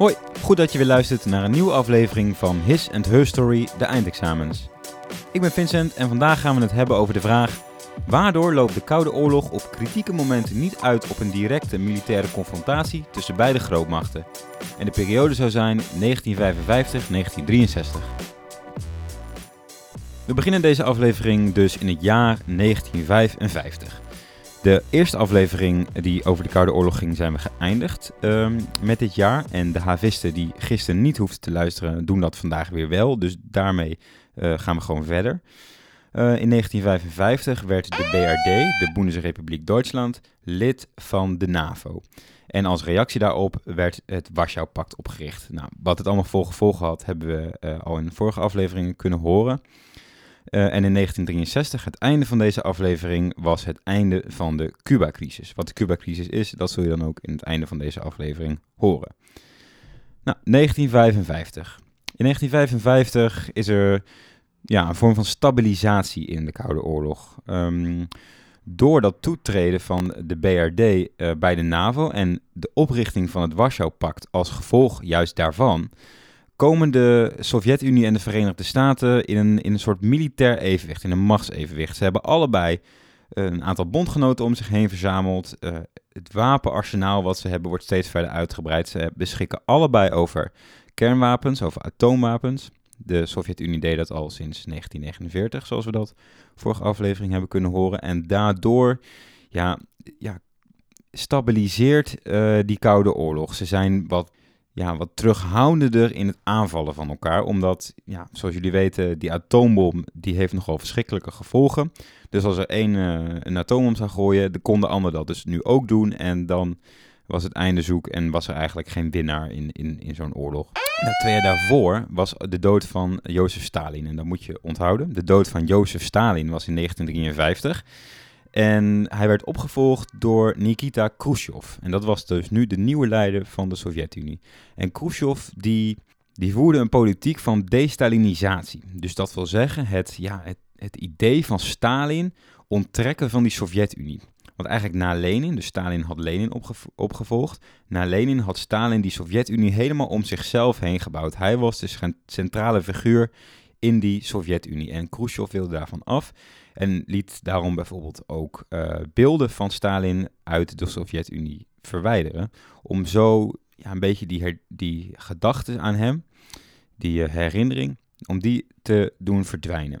Hoi, goed dat je weer luistert naar een nieuwe aflevering van His and Her Story, de eindexamens. Ik ben Vincent en vandaag gaan we het hebben over de vraag... Waardoor loopt de Koude Oorlog op kritieke momenten niet uit op een directe militaire confrontatie tussen beide grootmachten? En de periode zou zijn 1955-1963. We beginnen deze aflevering dus in het jaar 1955. De eerste aflevering die over de Koude Oorlog ging, zijn we geëindigd um, met dit jaar. En de havisten die gisteren niet hoefden te luisteren, doen dat vandaag weer wel. Dus daarmee uh, gaan we gewoon verder. Uh, in 1955 werd de BRD, de Bundesrepubliek Duitsland, lid van de NAVO. En als reactie daarop werd het Warschau-pact opgericht. Nou, wat het allemaal voor gevolgen had, hebben we uh, al in de vorige afleveringen kunnen horen. Uh, en in 1963, het einde van deze aflevering, was het einde van de Cuba-crisis. Wat de Cuba-crisis is, dat zul je dan ook in het einde van deze aflevering horen. Nou, 1955. In 1955 is er ja, een vorm van stabilisatie in de Koude Oorlog. Um, door dat toetreden van de BRD uh, bij de NAVO en de oprichting van het Warschau-pact als gevolg juist daarvan, komen de Sovjet-Unie en de Verenigde Staten in een, in een soort militair evenwicht, in een machtsevenwicht. Ze hebben allebei een aantal bondgenoten om zich heen verzameld. Uh, het wapenarsenaal wat ze hebben wordt steeds verder uitgebreid. Ze beschikken allebei over kernwapens, over atoomwapens. De Sovjet-Unie deed dat al sinds 1949, zoals we dat vorige aflevering hebben kunnen horen. En daardoor ja, ja, stabiliseert uh, die Koude Oorlog. Ze zijn wat ja, wat terughoudender in het aanvallen van elkaar. Omdat, ja, zoals jullie weten, die atoombom die heeft nogal verschrikkelijke gevolgen. Dus als er één uh, een atoombom zou gooien, dan kon de ander dat dus nu ook doen. En dan was het einde zoek en was er eigenlijk geen winnaar in, in, in zo'n oorlog. Nou, twee jaar daarvoor was de dood van Jozef Stalin. En dat moet je onthouden. De dood van Jozef Stalin was in 1953. En hij werd opgevolgd door Nikita Khrushchev. En dat was dus nu de nieuwe leider van de Sovjet-Unie. En Khrushchev die, die voerde een politiek van destalinisatie. Dus dat wil zeggen het, ja, het, het idee van Stalin onttrekken van die Sovjet-Unie. Want eigenlijk na Lenin, dus Stalin had Lenin opgev opgevolgd. Na Lenin had Stalin die Sovjet-Unie helemaal om zichzelf heen gebouwd. Hij was een centrale figuur in die Sovjet-Unie. En Khrushchev wilde daarvan af. En liet daarom bijvoorbeeld ook uh, beelden van Stalin uit de Sovjet-Unie verwijderen. Om zo ja, een beetje die, die gedachte aan hem, die uh, herinnering, om die te doen verdwijnen.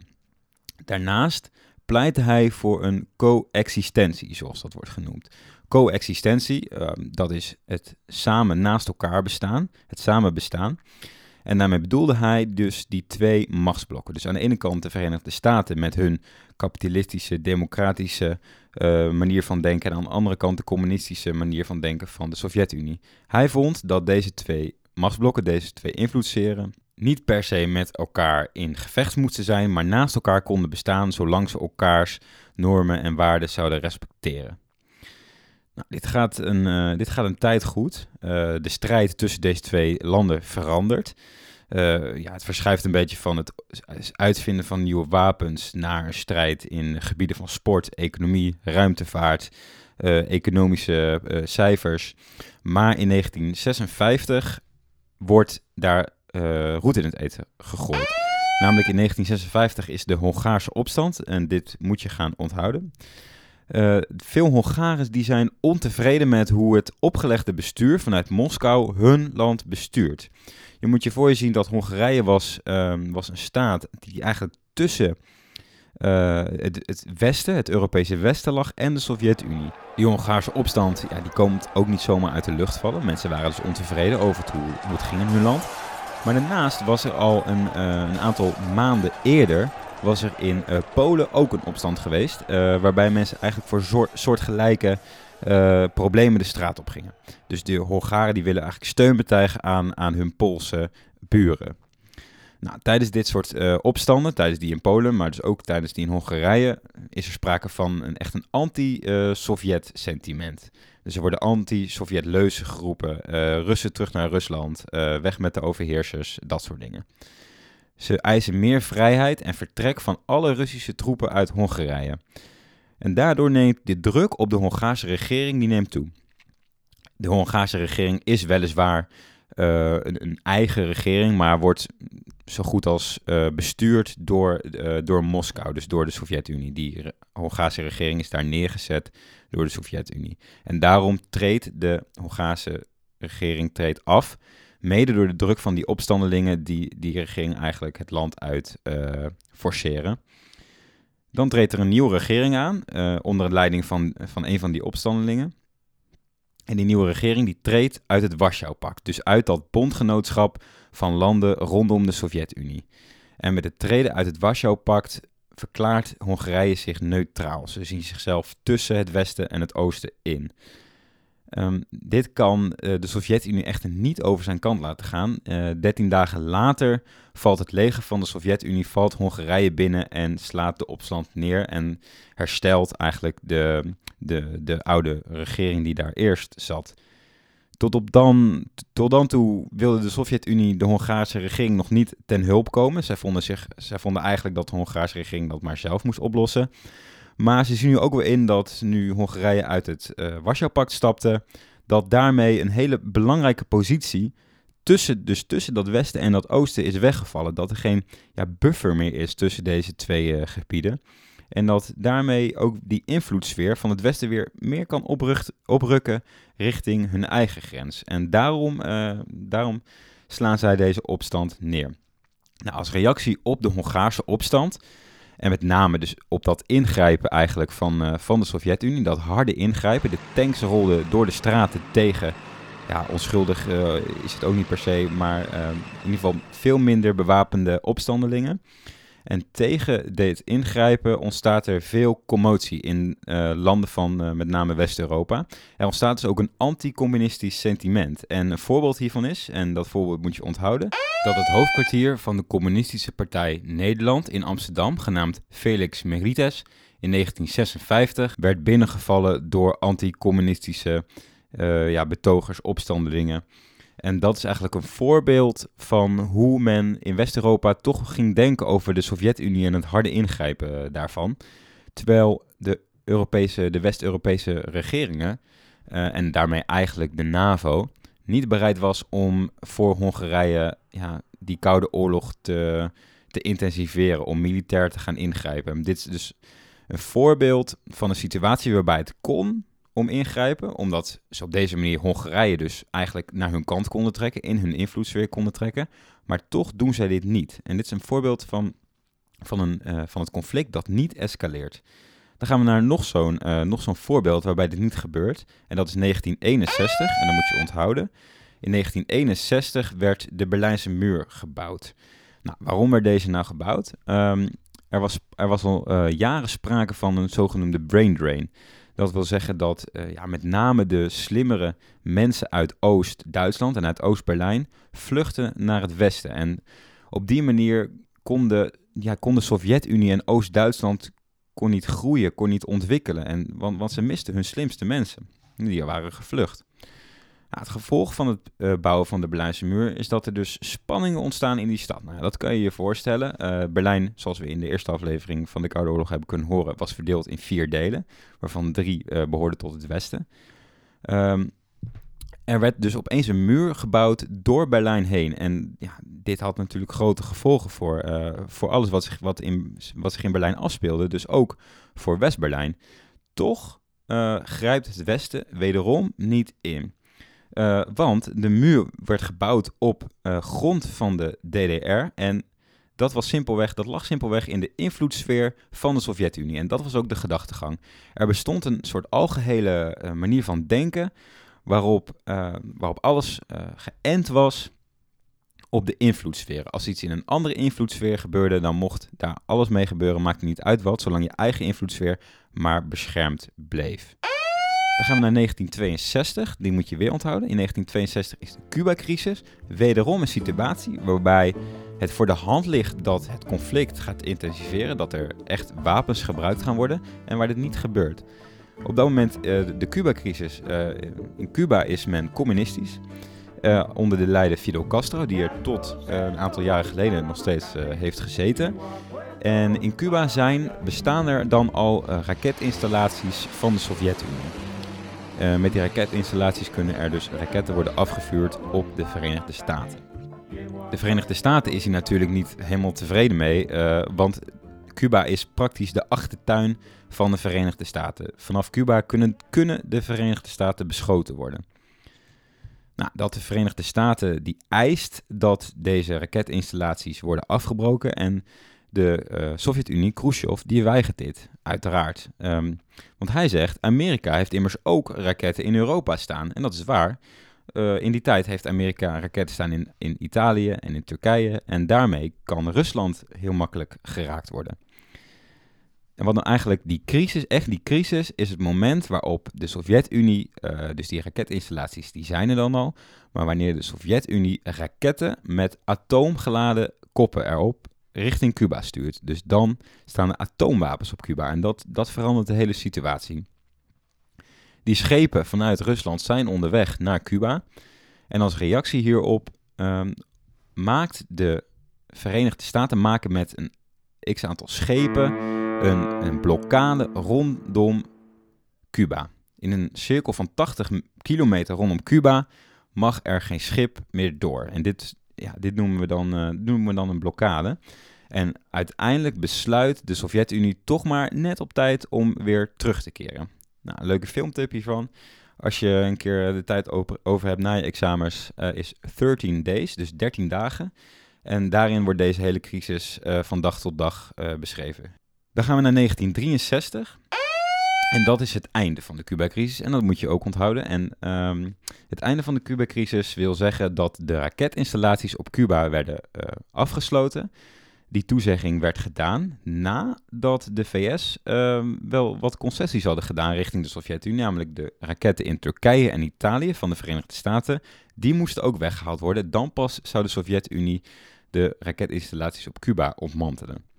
Daarnaast pleitte hij voor een coexistentie, zoals dat wordt genoemd. Coexistentie, uh, dat is het samen naast elkaar bestaan, het samen bestaan. En daarmee bedoelde hij dus die twee machtsblokken. Dus aan de ene kant de Verenigde Staten met hun kapitalistische, democratische uh, manier van denken. En aan de andere kant de communistische manier van denken van de Sovjet-Unie. Hij vond dat deze twee machtsblokken, deze twee invloedssferen, niet per se met elkaar in gevecht moesten zijn, maar naast elkaar konden bestaan zolang ze elkaars normen en waarden zouden respecteren. Nou, dit, gaat een, uh, dit gaat een tijd goed. Uh, de strijd tussen deze twee landen verandert. Uh, ja, het verschuift een beetje van het uitvinden van nieuwe wapens naar een strijd in gebieden van sport, economie, ruimtevaart, economische cijfers. Maar in 1956 wordt daar roet in het eten gegooid. Namelijk in 1956 is de Hongaarse opstand en dit moet je gaan onthouden. Uh, veel Hongaren die zijn ontevreden met hoe het opgelegde bestuur vanuit Moskou hun land bestuurt. Je moet je voor je zien dat Hongarije was, um, was een staat die eigenlijk tussen uh, het, Westen, het Europese Westen lag en de Sovjet-Unie. Die Hongaarse opstand ja, die komt ook niet zomaar uit de lucht vallen. Mensen waren dus ontevreden over hoe, het ging in hun land. Maar daarnaast was er al een, uh, een aantal maanden eerder was er in uh, Polen ook een opstand geweest. Uh, waarbij mensen eigenlijk voor soort, soortgelijke uh, problemen de straat op gingen. Dus de Hongaren die willen eigenlijk steun betuigen aan, aan hun Poolse buren. Nou, tijdens dit soort opstanden, tijdens die in Polen, maar dus ook tijdens die in Hongarije, is er sprake van een echt een anti-Sovjet sentiment. Dus er worden anti-Sovjet leuzen geroepen, Russen terug naar Rusland, weg met de overheersers, dat soort dingen. Ze eisen meer vrijheid en vertrek van alle Russische troepen uit Hongarije. En daardoor neemt de druk op de Hongaarse regering die neemt toe. De Hongaarse regering is weliswaar een, een, eigen regering, maar wordt zo goed als bestuurd door, door Moskou, dus door de Sovjet-Unie. Die Hongaarse regering is daar neergezet door de Sovjet-Unie. En daarom treedt de Hongaarse regering treedt af. Mede door de druk van die opstandelingen die die regering eigenlijk het land uit uh, forceren. Dan treedt er een nieuwe regering aan, uh, onder leiding van, van een van die opstandelingen. En die nieuwe regering die treedt uit het Warschau-pact, dus uit dat bondgenootschap van landen rondom de Sovjet-Unie. En met het treden uit het Warschau-pact verklaart Hongarije zich neutraal. Ze zien zichzelf tussen het Westen en het Oosten in. Um, dit kan uh, de Sovjet-Unie echter niet over zijn kant laten gaan. Uh, eh, 13 dagen later valt het leger van de Sovjet-Unie, valt Hongarije binnen en slaat de opstand neer en herstelt eigenlijk de, de, de oude regering die daar eerst zat. Tot, op dan, tot dan toe wilde de Sovjet-Unie de Hongaarse regering nog niet ten hulp komen. Zij vonden, zich, zij vonden eigenlijk dat de Hongaarse regering dat maar zelf moest oplossen. Maar ze zien nu ook weer in dat nu Hongarije uit het uh, Warschau-pact stapte, dat daarmee een hele belangrijke positie tussen, dus tussen dat westen en dat oosten is weggevallen. Dat er geen ja, buffer meer is tussen deze twee uh, gebieden. En dat daarmee ook die invloedssfeer van het Westen weer meer kan oprukken richting hun eigen grens. En daarom, uh, daarom slaan zij deze opstand neer. Nou, als reactie op de Hongaarse opstand, en met name dus op dat ingrijpen eigenlijk van, uh, van de Sovjet-Unie, dat harde ingrijpen. De tanks rolden door de straten tegen, ja, onschuldig uh, is het ook niet per se, maar uh, in ieder geval veel minder bewapende opstandelingen. En tegen dit ingrijpen ontstaat er veel commotie in uh, landen van uh, met name West-Europa. Er ontstaat dus ook een anti-communistisch sentiment. En een voorbeeld hiervan is, en dat voorbeeld moet je onthouden, dat het hoofdkwartier van de Communistische Partij Nederland in Amsterdam, genaamd Felix Merites, in 1956 werd binnengevallen door anti-communistische uh, ja, betogers, opstandelingen. En dat is eigenlijk een voorbeeld van hoe men in West-Europa toch ging denken over de Sovjet-Unie en het harde ingrijpen eh, daarvan. Terwijl de, Europese, de West-Europese regeringen, uh, en daarmee eigenlijk de NAVO, niet bereid was om voor Hongarije ja, die Koude Oorlog te, te intensiveren, om militair te gaan ingrijpen. Dit is dus een voorbeeld van een situatie waarbij het kon, om ingrijpen, omdat ze op deze manier Hongarije dus eigenlijk naar hun kant konden trekken, in hun invloedssfeer konden trekken. Maar toch doen zij dit niet. En dit is een voorbeeld van, van, een, uh, van het conflict dat niet escaleert. Dan gaan we naar nog zo'n uh, nog zo'n voorbeeld waarbij dit niet gebeurt. En dat is 1961. En dan moet je onthouden. In 1961 werd de Berlijnse muur gebouwd. Nou, waarom werd deze nou gebouwd? Um, er, was, er was al uh, jaren sprake van een zogenoemde brain drain. Dat wil zeggen dat uh, ja, met name de slimmere mensen uit Oost-Duitsland en uit Oost-Berlijn vluchten naar het westen. En op die manier kon de, ja, kon de Sovjet-Unie en Oost-Duitsland kon niet groeien, kon niet ontwikkelen. En, want, want ze misten hun slimste mensen. Die waren gevlucht. Nou, het gevolg van het uh, bouwen van de Berlijnse muur is dat er dus spanningen ontstaan in die stad. Nou, dat kan je je voorstellen. Uh, Berlijn, zoals we in de eerste aflevering van de Koude Oorlog hebben kunnen horen, was verdeeld in vier delen, waarvan drie uh, behoorden tot het westen. Um, er werd dus opeens een muur gebouwd door Berlijn heen. En ja, dit had natuurlijk grote gevolgen voor, voor alles wat zich, wat, in, wat zich in Berlijn afspeelde. Dus ook voor West-Berlijn. Toch grijpt het Westen wederom niet in. Uh, want de muur werd gebouwd op uh, grond van de DDR. En dat, was simpelweg, dat lag simpelweg in de invloedssfeer van de Sovjet-Unie. En dat was ook de gedachtegang. Er bestond een soort algehele uh, manier van denken. waarop, waarop alles geënt was op de invloedssfeer. Als iets in een andere invloedssfeer gebeurde, dan mocht daar alles mee gebeuren. Maakt niet uit wat, zolang je eigen invloedssfeer maar beschermd bleef. Dan gaan we naar 1962, die moet je weer onthouden. In 1962 is de Cuba-crisis. Wederom een situatie waarbij het voor de hand ligt dat het conflict gaat intensiveren, dat er echt wapens gebruikt gaan worden en waar dit niet gebeurt. Op dat moment, uh, de Cuba-crisis, uh, in Cuba is men communistisch. Uh, onder de leider Fidel Castro, die er tot een aantal jaren geleden nog steeds heeft gezeten. En in Cuba zijn, bestaan er dan al raketinstallaties van de Sovjet-Unie. Uh, met die raketinstallaties kunnen er dus raketten worden afgevuurd op de Verenigde Staten. De Verenigde Staten is hier natuurlijk niet helemaal tevreden mee, uh, want Cuba is praktisch de achtertuin van de Verenigde Staten. Vanaf Cuba kunnen, kunnen de Verenigde Staten beschoten worden. Nou, dat de Verenigde Staten die eist dat deze raketinstallaties worden afgebroken en de uh, Sovjet-Unie, Khrushchev, die weigert dit, uiteraard. Um, want hij zegt, Amerika heeft immers ook raketten in Europa staan. En dat is waar. Uh, in die tijd heeft Amerika raketten staan in, in Italië en in Turkije. En daarmee kan Rusland heel makkelijk geraakt worden. En wat dan eigenlijk die crisis, echt die crisis, is het moment waarop de Sovjet-Unie, uh, dus die raketinstallaties, die zijn er dan al, maar wanneer de Sovjet-Unie raketten met atoomgeladen koppen erop richting Cuba stuurt. Dus dan staan er atoomwapens op Cuba en dat, dat verandert de hele situatie. Die schepen vanuit Rusland zijn onderweg naar Cuba en als reactie hierop um, maakt de Verenigde Staten maken met een x aantal schepen een, een blokkade rondom Cuba. In een cirkel van 80 kilometer rondom Cuba mag er geen schip meer door. En dit, ja, dit noemen, we dan, uh, noemen we dan een blokkade. En uiteindelijk besluit de Sovjet-Unie toch maar net op tijd om weer terug te keren. Nou, leuke filmtip hiervan. Als je een keer de tijd over hebt na je examens, uh, is 13 days, dus 13 dagen. En daarin wordt deze hele crisis uh, van dag tot dag beschreven. Dan gaan we naar 1963. En dat is het einde van de Cuba-crisis. En dat moet je ook onthouden. En um, het einde van de Cuba-crisis wil zeggen dat de raketinstallaties op Cuba werden uh, afgesloten. Die toezegging werd gedaan nadat de VS uh, wel wat concessies hadden gedaan richting de Sovjet-Unie. Namelijk de raketten in Turkije en Italië van de Verenigde Staten. Die moesten ook weggehaald worden. Dan pas zou de Sovjet-Unie de raketinstallaties op Cuba ontmantelen.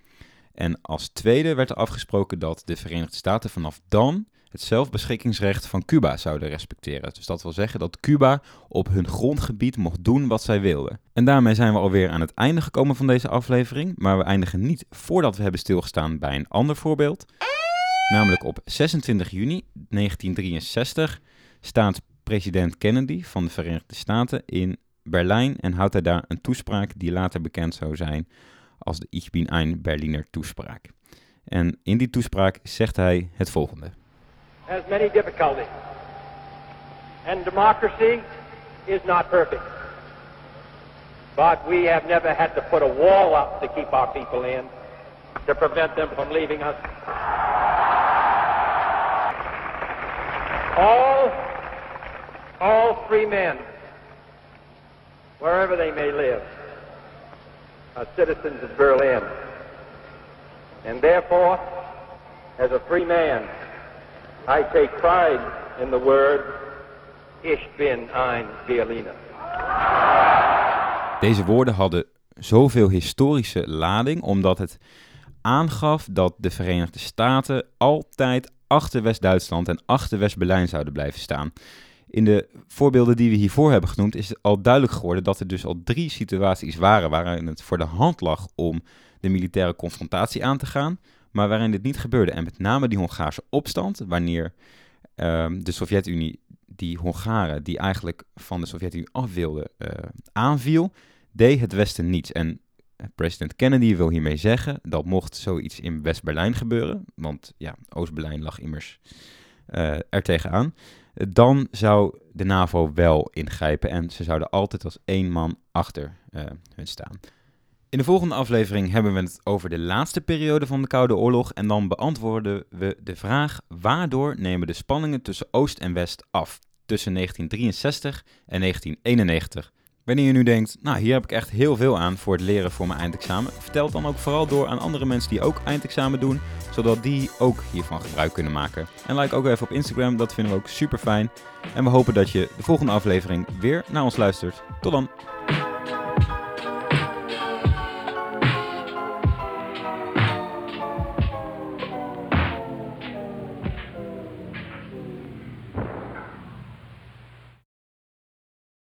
En als tweede werd er afgesproken dat de Verenigde Staten vanaf dan het zelfbeschikkingsrecht van Cuba zouden respecteren. Dus dat wil zeggen dat Cuba op hun grondgebied mocht doen wat zij wilden. En daarmee zijn we alweer aan het einde gekomen van deze aflevering. Maar we eindigen niet voordat we hebben stilgestaan bij een ander voorbeeld. Namelijk op 26 juni 1963 staat president Kennedy van de Verenigde Staten in Berlijn en houdt hij daar een toespraak die later bekend zou zijn als de Ich bin ein Berliner toespraak. En in die toespraak zegt hij het volgende. Has many difficulties. And democracy is not perfect. But we have never had to put a wall up to keep our people in, to prevent them from leaving us. All, all free men, wherever they may live, are citizens of Berlin. And therefore, as a free man, I take pride in the word, Ich bin ein Berliner. Deze woorden hadden zoveel historische lading, omdat het aangaf dat de Verenigde Staten altijd achter West-Duitsland en achter West-Berlijn zouden blijven staan. In de voorbeelden die we hiervoor hebben genoemd, is al duidelijk geworden dat er dus al drie situaties waren waarin het voor de hand lag om de militaire confrontatie aan te gaan, maar waarin dit niet gebeurde. En met name die Hongaarse opstand, wanneer um, de Sovjet-Unie die Hongaren, die eigenlijk van de Sovjet-Unie af wilden, uh, aanviel, deed het Westen niets. En eh, president Kennedy wil hiermee zeggen dat mocht zoiets in West-Berlijn gebeuren, want ja, Oost-Berlijn lag immers uh, er tegenaan, dan zou de NAVO wel ingrijpen en ze zouden altijd als één man achter uh, hun staan. In de volgende aflevering hebben we het over de laatste periode van de Koude Oorlog en dan beantwoorden we de vraag waardoor nemen de spanningen tussen Oost en West af tussen 1963 en 1991. Wanneer je nu denkt, nou hier heb ik echt heel veel aan voor het leren voor mijn eindexamen, vertel het dan ook vooral door aan andere mensen die ook eindexamen doen, zodat die ook hiervan gebruik kunnen maken. En like ook even op Instagram, dat vinden we ook super fijn. En we hopen dat je de volgende aflevering weer naar ons luistert. Tot dan!